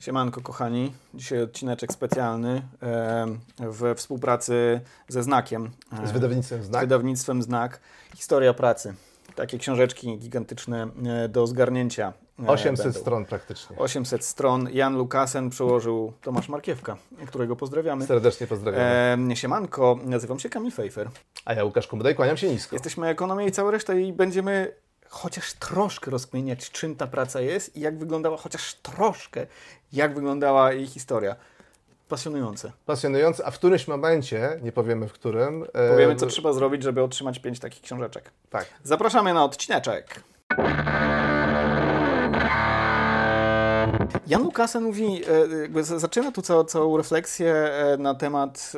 Siemanko kochani, dzisiaj odcineczek specjalny e, we współpracy ze Znakiem. Z wydawnictwem Z Znak. wydawnictwem Znak. Historia pracy. Takie książeczki gigantyczne e, do zgarnięcia. e, 800 będą. stron praktycznie. 800 stron. Jan Lukasen przełożył Tomasz Markiewka, którego pozdrawiamy. Serdecznie pozdrawiam. E, siemanko, nazywam się Kamil Fejfer. A ja Łukasz Komodaj, kłaniam się nisko. Jesteśmy ekonomia i cała reszta i będziemy chociaż troszkę rozkminiać, czym ta praca jest i jak wyglądała, chociaż troszkę, jak wyglądała jej historia. Pasjonujące. Pasjonujący, a w którymś momencie, nie powiemy w którym... e, Powiemy, co trzeba zrobić, żeby otrzymać pięć takich książeczek. Tak. Zapraszamy na odcineczek. Jan Lukasen mówi, e, zaczyna tu całą, całą refleksję e, na temat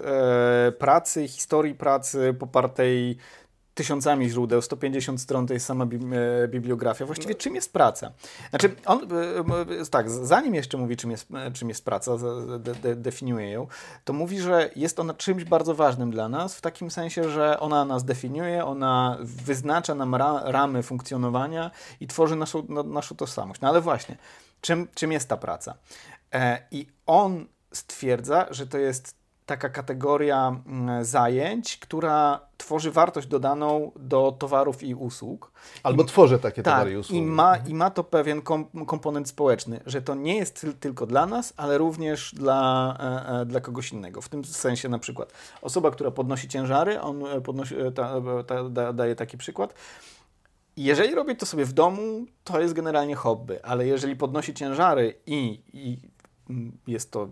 pracy, historii pracy popartej tysiącami źródeł, 150 stron to jest sama bib- e, bibliografia. Właściwie czym jest praca? Znaczy, on, e, e, tak, zanim jeszcze mówi, czym jest, czym jest praca, de, de, definiuje ją, to mówi, że jest ona czymś bardzo ważnym dla nas, w takim sensie, że ona nas definiuje, ona wyznacza nam ra, ramy funkcjonowania i tworzy naszą, no, naszą tożsamość. No ale właśnie, czym, czym jest ta praca? E, I on stwierdza, że to jest taka kategoria mm, zajęć, która tworzy wartość dodaną do towarów i usług. Albo tworzę takie Tak, towary i usługi. i ma, i ma to pewien kom, komponent społeczny, że to nie jest tyl, tylko dla nas, ale również dla, e, e, dla kogoś innego. W tym sensie na przykład osoba, która podnosi ciężary, on e, podnosi, ta, ta, da, daje taki przykład. Jeżeli robi to sobie w domu, to jest generalnie hobby, ale jeżeli podnosi ciężary i, i mm, jest to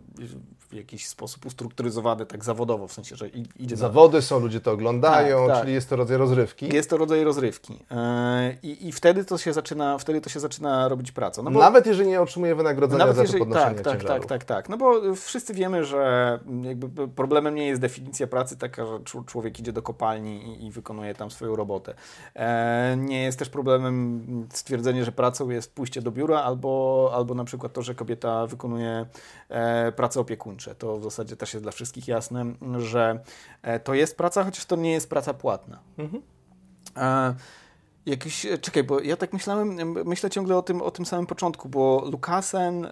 w jakiś sposób ustrukturyzowane tak zawodowo, w sensie, że idzie na Zawody są, ludzie to oglądają, Tak, tak. czyli jest to rodzaj rozrywki. jest to rodzaj rozrywki. E, I, I wtedy to się zaczyna, wtedy to się zaczyna robić pracą. No bo Nawet jeżeli nie otrzymuje wynagrodzenia za to jeżeli- podnoszenie tak, tak, ciężarów. tak, tak, tak. No bo wszyscy wiemy, że jakby problemem nie jest definicja pracy taka, że człowiek idzie do kopalni i, i wykonuje tam swoją robotę. E, nie jest też problemem stwierdzenie, że pracą jest pójście do biura albo, albo na przykład to, że kobieta wykonuje e, pracę To w zasadzie też jest dla wszystkich jasne, że e, to jest praca, chociaż to nie jest praca płatna. E, Jakiś, e, czekaj, bo ja tak myślałem, myślę ciągle o tym, o tym samym początku, bo Lukasen, e,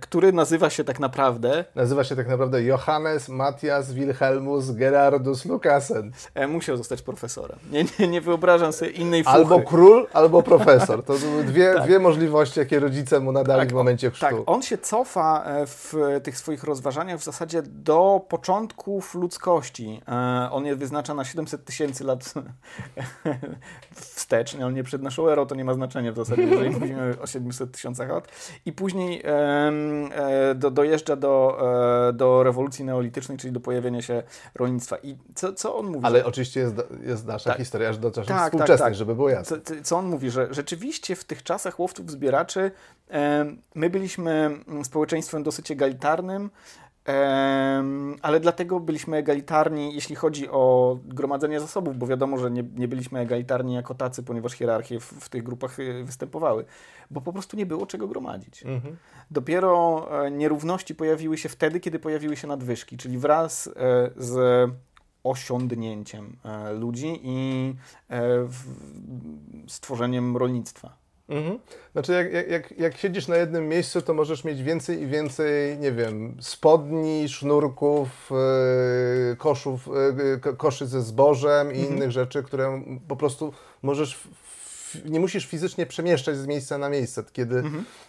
który nazywa się tak naprawdę, Nazywa się tak naprawdę Johannes Matthias Wilhelmus Gerardus Lukasen. e, musiał zostać profesorem. Nie, nie, nie wyobrażam sobie innej fuchy. Albo król, albo profesor. To były dwie, Tak. dwie możliwości, jakie rodzice mu nadali w momencie chrztu. Tak, on się cofa e, w tych swoich rozważaniach w zasadzie do początków ludzkości. E, On je wyznacza na 700 tysięcy lat wstecz. On nie przed naszą erą, to nie ma znaczenia w zasadzie, jeżeli mówimy o 700 tysiącach lat. I później e, do, dojeżdża do, e, do rewolucji neolitycznej, czyli do pojawienia się rolnictwa. I co, co on mówi? Ale oczywiście jest, jest nasza Tak. historia aż do czasów Tak, tak, współczesnych, tak. żeby było jasne. Co, co- on mówi, że rzeczywiście w tych czasach łowców zbieraczy em, my byliśmy mm, społeczeństwem dosyć egalitarnym, ale dlatego byliśmy egalitarni, jeśli chodzi o gromadzenie zasobów, bo wiadomo, że nie, nie byliśmy egalitarni jako tacy, ponieważ hierarchie w, w tych grupach y, występowały, bo po prostu nie było czego gromadzić. Mhm. Dopiero e, nierówności pojawiły się wtedy, kiedy pojawiły się nadwyżki, czyli wraz e, z osiądnięciem e, ludzi i e, stworzeniem rolnictwa. Mhm. Znaczy, jak, jak- jak, siedzisz na jednym miejscu, to możesz mieć więcej i więcej, nie wiem, spodni, sznurków, yy, koszów, yy, ko- koszy ze zbożem i innych rzeczy, które po prostu możesz. Nie musisz fizycznie przemieszczać z miejsca na miejsce, kiedy,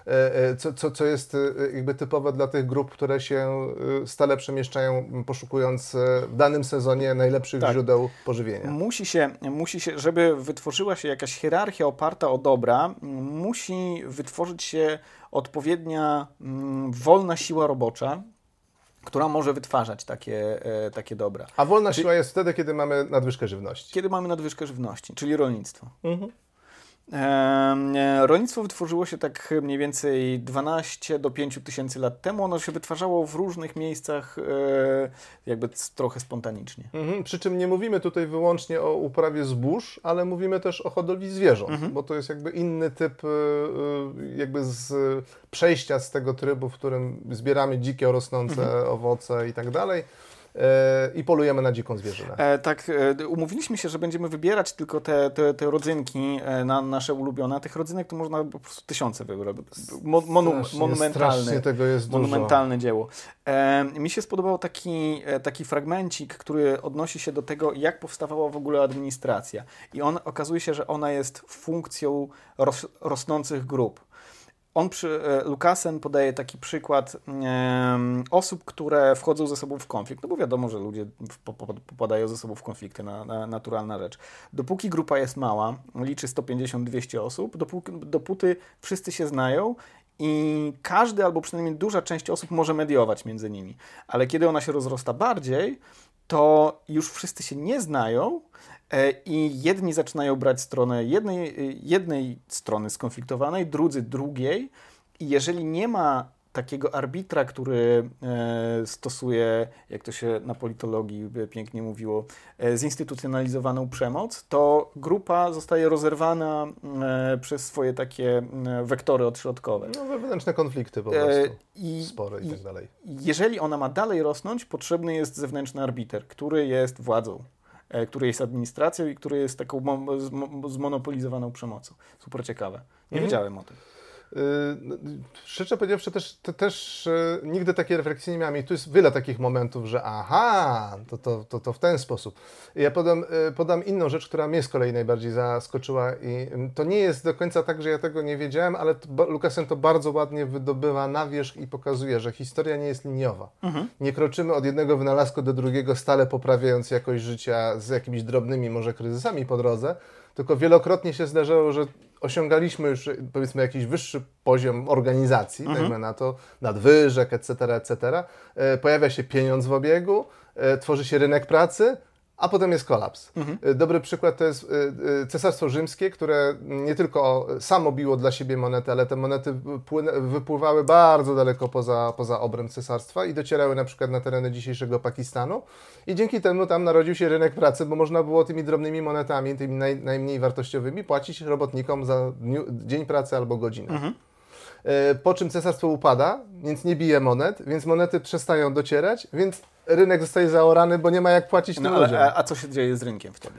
e, e, co, co, co jest e, jakby typowe dla tych grup, które się stale przemieszczają, poszukując w danym sezonie najlepszych Tak. źródeł pożywienia. Musi się, musi się, żeby wytworzyła się jakaś hierarchia oparta o dobra, musi wytworzyć się odpowiednia mm, wolna siła robocza, która może wytwarzać takie, e, takie dobra. A wolna siła jest wtedy, kiedy mamy nadwyżkę żywności. Kiedy mamy nadwyżkę żywności, czyli rolnictwo. Mhm. E, Rolnictwo wytworzyło się tak mniej więcej 12 do 5 tysięcy lat temu. Ono się wytwarzało w różnych miejscach, e, jakby trochę spontanicznie. Mhm. Przy czym nie mówimy tutaj wyłącznie o uprawie zbóż, ale mówimy też o hodowli zwierząt, Mhm. bo to jest jakby inny typ y, y, jakby z przejścia z tego trybu, w którym zbieramy dzikie rosnące Mhm. owoce i tak dalej, e, i polujemy na dziką zwierzynę. E, tak, e, umówiliśmy się, że będziemy wybierać tylko te, te, te rodzynki e, na nasze ulubione. A tych rodzynek to można po prostu tysiące wybrać. Mo, monu, strasznie tego jest dużo. monumentalne dzieło. E, mi się spodobał taki, e, taki fragmencik, który odnosi się do tego, jak powstawała w ogóle administracja. I on okazuje się, że ona jest funkcją ros, rosnących grup. On przy, e, Lukasen podaje taki przykład em, osób, które wchodzą ze sobą w konflikt. No bo wiadomo, że ludzie popadają ze sobą w konflikty, na, na, naturalna rzecz. Dopóki grupa jest mała, liczy 150-200 osób, dopóki, dopóty wszyscy się znają i każdy albo przynajmniej duża część osób może mediować między nimi. Ale kiedy ona się rozrosta bardziej, to już wszyscy się nie znają e, i jedni zaczynają brać stronę jednej, e, jednej strony skonfliktowanej, drudzy drugiej. I jeżeli nie ma takiego arbitra, który e, stosuje, jak to się na politologii by pięknie mówiło, e, zinstytucjonalizowaną przemoc, to grupa zostaje rozerwana e, przez swoje takie wektory odśrodkowe. No, wewnętrzne konflikty po prostu. I, Spore i i- tak dalej. jeżeli ona ma dalej rosnąć, potrzebny jest zewnętrzny arbiter, który jest władzą, który jest administracją i który jest taką mo- zmo- zmonopolizowaną przemocą. Super ciekawe. Nie Mhm. wiedziałem o tym. Yy, no, Szczerze powiedziawszy, też, też yy, nigdy takiej refleksji nie miałem i tu jest wiele takich momentów, że aha, to, to, to, to w ten sposób. Ja podam, yy, podam inną rzecz, która mnie z kolei najbardziej zaskoczyła i yy, to nie jest do końca tak, że ja tego nie wiedziałem, ale Lukasen to bardzo ładnie wydobywa na wierzch i pokazuje, że historia nie jest liniowa. Nie kroczymy od jednego wynalazku do drugiego, stale poprawiając jakość życia z jakimiś drobnymi może kryzysami po drodze, tylko wielokrotnie się zdarzało, że osiągaliśmy już powiedzmy jakiś wyższy poziom organizacji, dajmy na to, nadwyżek, etc., etc. E, Pojawia się pieniądz w obiegu, e, tworzy się rynek pracy, a potem jest kolaps. E, Dobry przykład to jest e, e, Cesarstwo Rzymskie, które nie tylko samo biło dla siebie monety, ale te monety wypływały bardzo daleko poza, poza obręb cesarstwa i docierały na przykład na tereny dzisiejszego Pakistanu. I dzięki temu tam narodził się rynek pracy, bo można było tymi drobnymi monetami, tymi naj, najmniej wartościowymi, płacić robotnikom za dniu, dzień pracy albo godzinę. E, Po czym cesarstwo upada, więc nie bije monet, więc monety przestają docierać, więc rynek zostaje zaorany, bo nie ma jak płacić tym No, ludziom. ale, a, a co się dzieje z rynkiem wtedy?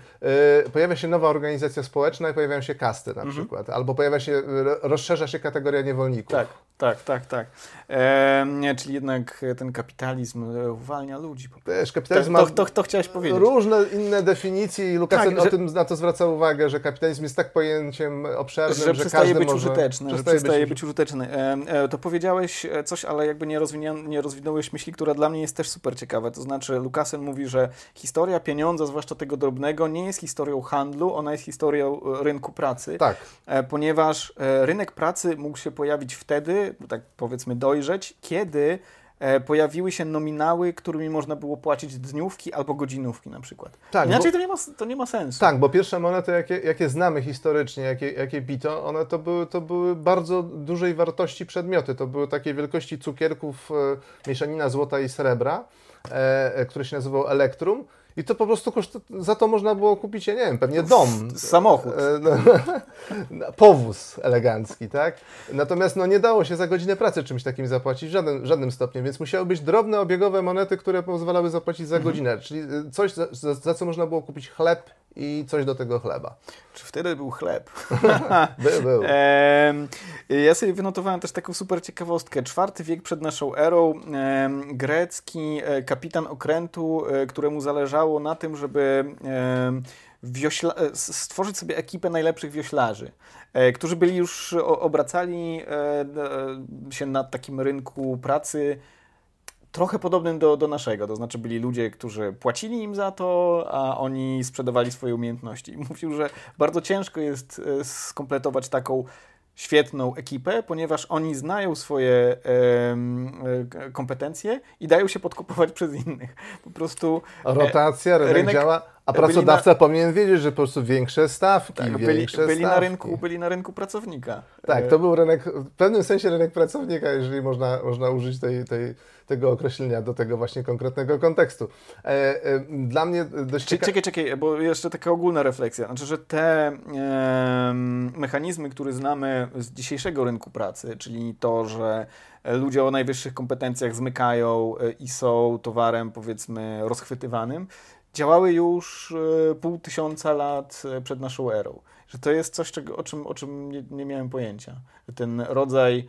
E, Pojawia się nowa organizacja społeczna i pojawiają się kasty na przykład, albo pojawia się, ro- rozszerza się kategoria niewolników. Tak, tak, tak, tak. E, nie, czyli jednak ten kapitalizm e, uwalnia ludzi. Wiesz, kapitalizm to, to, to chciałeś powiedzieć. różne inne definicje i Lukasen Tak, o że- tym, na to zwraca uwagę, że kapitalizm jest tak pojęciem obszernym, że że, przestaje każdy być może... użyteczny, że przestaje przestaje być użyteczny. E, e, to powiedziałeś e, coś, ale jakby nie, nie rozwinąłeś myśli, która dla mnie jest też super ciekawa. To znaczy, Lukasen mówi, że historia pieniądza, zwłaszcza tego drobnego, nie jest historią handlu, ona jest historią e, rynku pracy. Tak. E, ponieważ e, rynek pracy mógł się pojawić wtedy, tak powiedzmy dojrzeć, kiedy e, pojawiły się nominały, którymi można było płacić dniówki albo godzinówki na przykład. Tak, Inaczej bo- to, nie ma, to nie ma sensu. Tak, bo pierwsze monety, jakie, jakie znamy historycznie, jakie, jakie bito, one to były, to były bardzo dużej wartości przedmioty. To były takie wielkości cukierków, e, mieszanina złota i srebra, e, e, które się nazywał elektrum. I to po prostu koszt, za to można było kupić, ja nie wiem, pewnie dom. Samochód. E, no, powóz elegancki, tak? Natomiast no, nie dało się za godzinę pracy czymś takim zapłacić w żadnym, żadnym stopniu, więc musiały być drobne, obiegowe monety, które pozwalały zapłacić za godzinę, czyli e, coś, za, za, za co można było kupić chleb i coś do tego chleba. Czy wtedy był chleb? Był, był. Ja sobie wynotowałem też taką super ciekawostkę. Czwarty wiek przed naszą erą grecki e, kapitan okrętu, e, któremu zależało na tym, żeby e, stworzyć sobie ekipę najlepszych wioślarzy, którzy byli już obracali się na takim rynku pracy trochę podobnym do, do naszego. To znaczy byli ludzie, którzy płacili im za to, a oni sprzedawali swoje umiejętności. I mówił, że bardzo ciężko jest e, skompletować taką świetną ekipę, ponieważ oni znają swoje e, kompetencje i dają się podkupować przez innych. Po prostu e, Rotacja, rynek, rynek- działa, a pracodawca na... powinien wiedzieć, że po prostu większe stawki, tak, byli, większe byli stawki. Na rynku, byli na rynku pracownika. Tak, to był rynek, w pewnym sensie rynek pracownika, jeżeli można, można użyć tej, tej, tego określenia do tego właśnie konkretnego kontekstu. E, e, dla mnie dość ciekawe... Czekaj, czekaj, bo jeszcze taka ogólna refleksja. Znaczy, że te e, mechanizmy, które znamy z dzisiejszego rynku pracy, czyli to, że ludzie o najwyższych kompetencjach zmykają e, i są towarem, powiedzmy, rozchwytywanym, działały już e, pół tysiąca lat e, przed naszą erą. Że to jest coś, czego, o, czym, o czym nie, nie miałem pojęcia. Ten rodzaj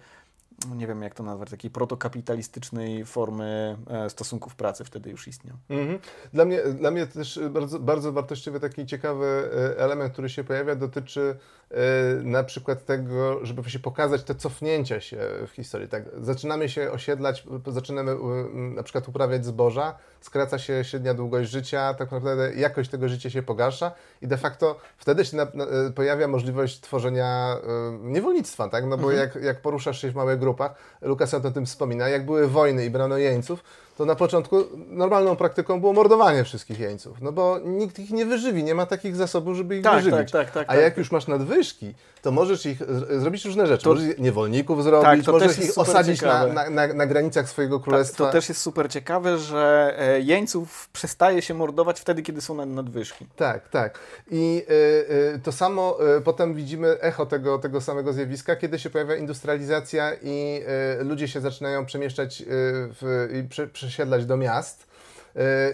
nie wiem jak to nazwać, takiej protokapitalistycznej formy e, stosunków pracy wtedy już istniał. Mhm. Dla, mnie, dla mnie też bardzo, bardzo wartościowy taki ciekawy e, element, który się pojawia, dotyczy e, na przykład tego, żeby się pokazać te cofnięcia się w historii. Tak, zaczynamy się osiedlać, zaczynamy na przykład uprawiać zboża, skraca się średnia długość życia, tak naprawdę jakość tego życia się pogarsza i de facto wtedy się na, na, pojawia możliwość tworzenia niewolnictwa, tak? No bo mhm. jak, jak poruszasz się w małej grupach, Lukas o tym wspomina, jak były wojny i brano jeńców, to na początku normalną praktyką było mordowanie wszystkich jeńców, no bo nikt ich nie wyżywi, nie ma takich zasobów, żeby ich tak, wyżywić. Tak, tak, tak, A jak już masz nadwyżki, to możesz ich zrobić różne rzeczy. To, możesz niewolników zrobić, tak, możesz ich osadzić na, na, na, na, granicach swojego królestwa. Tak, to też jest super ciekawe, że e, jeńców przestaje się mordować wtedy, kiedy są na nadwyżki. Tak, tak. I y, y, to samo y, potem widzimy echo tego, tego samego zjawiska, kiedy się pojawia industrializacja i ludzie się zaczynają przemieszczać w, i prze, przesiedlać do miast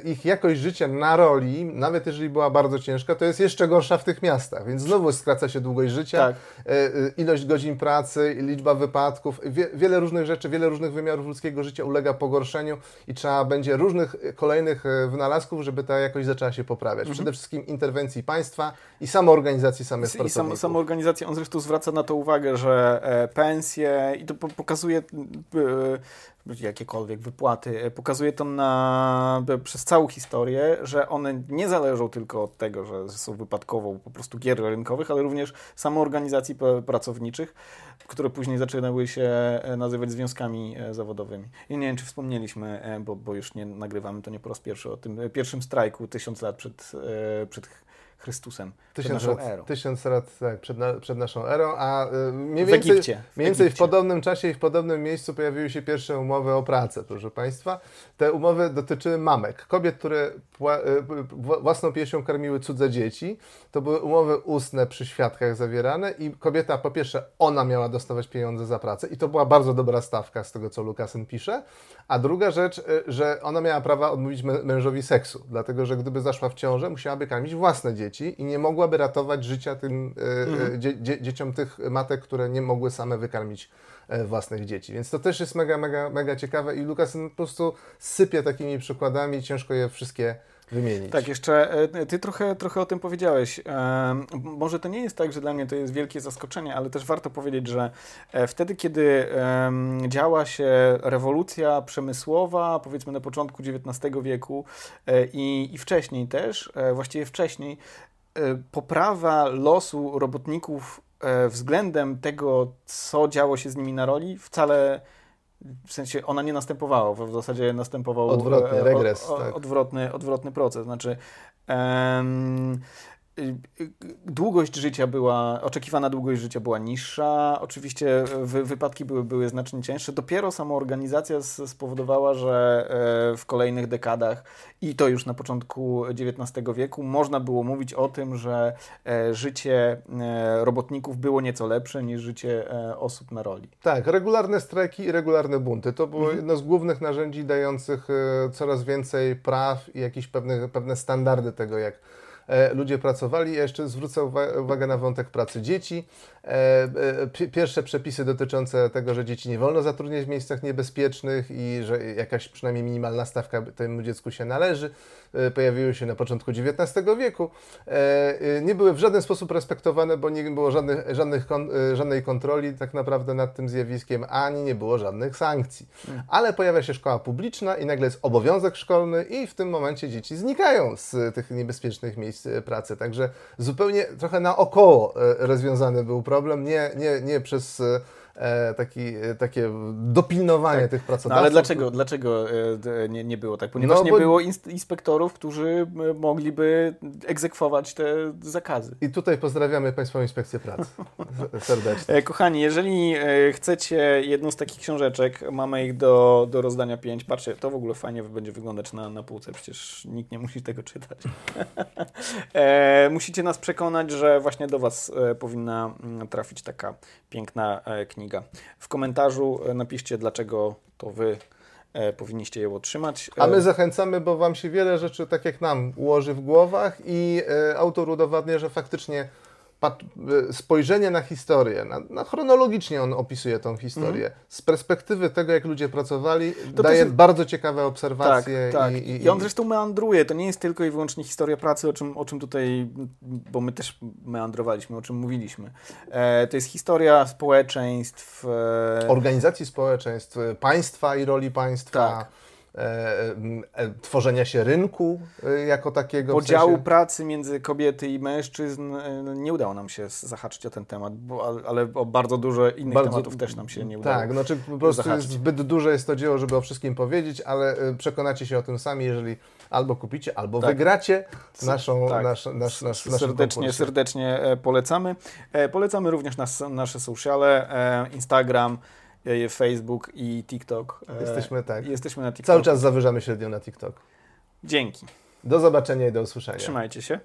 ich jakość życia na roli, nawet jeżeli była bardzo ciężka, to jest jeszcze gorsza w tych miastach, więc znowu skraca się długość życia, tak. E, e, ilość godzin pracy, liczba wypadków, wiele różnych rzeczy, wiele różnych wymiarów ludzkiego życia ulega pogorszeniu i trzeba będzie różnych kolejnych wynalazków, żeby ta jakość zaczęła się poprawiać. Mhm. Przede wszystkim interwencji państwa i samoorganizacji samych I pracowników. I samoorganizacji, on zresztą zwraca na to uwagę, że pensje, i to pokazuje jakiekolwiek wypłaty. E, pokazuje to na, przez całą historię, że one nie zależą tylko od tego, że są wypadkową po prostu gier rynkowych, ale również samoorganizacji pracowniczych, które później zaczynały się e, nazywać związkami e, zawodowymi. I nie wiem, czy wspomnieliśmy, bo, bo już nie nagrywamy to nie po raz pierwszy, o tym pierwszym strajku tysiąc lat przed, przed Chrystusem, tysiąc przed naszą lat, erą. Tysiąc lat tak, przed, na, przed naszą erą, a y, mniej więcej, w, Egipcie, w, mniej więcej w podobnym czasie i w podobnym miejscu pojawiły się pierwsze umowy o pracę, proszę Państwa. Te umowy dotyczyły mamek, kobiet, które pła, y, własną piersią karmiły cudze dzieci. To były umowy ustne przy świadkach zawierane i kobieta, po pierwsze, ona miała dostawać pieniądze za pracę i to była bardzo dobra stawka z tego, co Lukasen pisze, a druga rzecz, y, że ona miała prawa odmówić mężowi seksu, dlatego, że gdyby zaszła w ciążę, musiałaby karmić własne dzieci dzieci i nie mogłaby ratować życia tym e, mhm. dzie, dzie, dzieciom tych matek, które nie mogły same wykarmić e, własnych dzieci. Więc to też jest mega, mega, mega ciekawe i Lukas po prostu sypie takimi przykładami, ciężko je wszystkie wymienić. Tak, jeszcze e, ty trochę, trochę o tym powiedziałeś. Może to nie jest tak, że dla mnie to jest wielkie zaskoczenie, ale też warto powiedzieć, że wtedy, kiedy działa się rewolucja przemysłowa, powiedzmy na początku XIX wieku i, i wcześniej też, właściwie wcześniej, E, poprawa losu robotników e, względem tego, co działo się z nimi na roli, wcale w sensie ona nie następowała, w zasadzie następował odwrotny regres, o, o, tak. odwrotny, odwrotny proces. Znaczy, um, Długość życia była, oczekiwana długość życia była niższa, oczywiście wy, wypadki były, były znacznie cięższe. Dopiero samoorganizacja spowodowała, że e, w kolejnych dekadach i to już na początku XIX wieku można było mówić o tym, że e, życie e, robotników było nieco lepsze niż życie osób na roli. Tak, regularne strajki i regularne bunty to było mhm. jedno z głównych narzędzi dających coraz więcej praw i jakieś pewne, pewne standardy tego, jak E, ludzie pracowali. Ja jeszcze zwrócę uwagę na wątek pracy dzieci. E, e, pierwsze przepisy dotyczące tego, że dzieci nie wolno zatrudniać w miejscach niebezpiecznych i że jakaś przynajmniej minimalna stawka temu dziecku się należy, pojawiły się na początku XIX wieku. Nie były w żaden sposób respektowane, bo nie było żadnych, żadnych żadnej kontroli tak naprawdę nad tym zjawiskiem, ani nie było żadnych sankcji. Ale pojawia się szkoła publiczna i nagle jest obowiązek szkolny i w tym momencie dzieci znikają z tych niebezpiecznych miejsc pracy. Także zupełnie trochę naokoło e, rozwiązany był problem, nie, nie, nie przez e, taki, e, takie dopilnowanie Tak. tych No pracodawców. ale dlaczego, dlaczego e, nie, nie było tak? Ponieważ No, nie było ins- inspektorów, którzy e, mogliby egzekwować te zakazy. I tutaj pozdrawiamy Państwową Inspekcję Pracy serdecznie. E, Kochani, jeżeli e, chcecie jedną z takich książeczek, mamy ich do, do rozdania pięć. Patrzcie, to w ogóle fajnie będzie wyglądać na, na półce, przecież nikt nie musi tego czytać. e, musicie nas przekonać, że właśnie do Was e, powinna trafić taka piękna e, kniga. W komentarzu e, napiszcie, dlaczego to Wy e, powinniście ją otrzymać. A E, my zachęcamy, bo Wam się wiele rzeczy, tak jak nam, ułoży w głowach i e, autor udowadnia, że faktycznie e, spojrzenie na historię, na, na chronologicznie on opisuje tą historię, z perspektywy tego, jak ludzie pracowali. To daje też jest- bardzo ciekawe Tak, obserwacje. tak. I, I, i, on zresztą meandruje. To nie jest tylko i wyłącznie historia pracy, o czym, o czym tutaj, bo my też meandrowaliśmy, o czym mówiliśmy. E, to jest historia społeczeństw. E, organizacji społeczeństw, państwa i roli państwa, Tak. E, m, e, tworzenia się rynku e, jako takiego. w Podziału sensie- pracy między kobiety i mężczyzn e, nie udało nam się zahaczyć o ten temat, bo, ale- o bardzo dużo innych Bardzo- tematów też nam się nie udało. Tak, znaczy po prostu zahaczyć. jest zbyt duże jest to dzieło, żeby o wszystkim powiedzieć, ale przekonacie się o tym sami, jeżeli albo kupicie, albo Tak. wygracie naszą, Tak. nasz, nasz, nasz, serdecznie, serdecznie e, polecamy. E, Polecamy również nas, nasze sociale, e, Instagram, e, Facebook i TikTok. E, Jesteśmy tak. Jesteśmy na TikToku. Cały czas zawyżamy średnią na TikTok. Dzięki. Do zobaczenia i do usłyszenia. Trzymajcie się.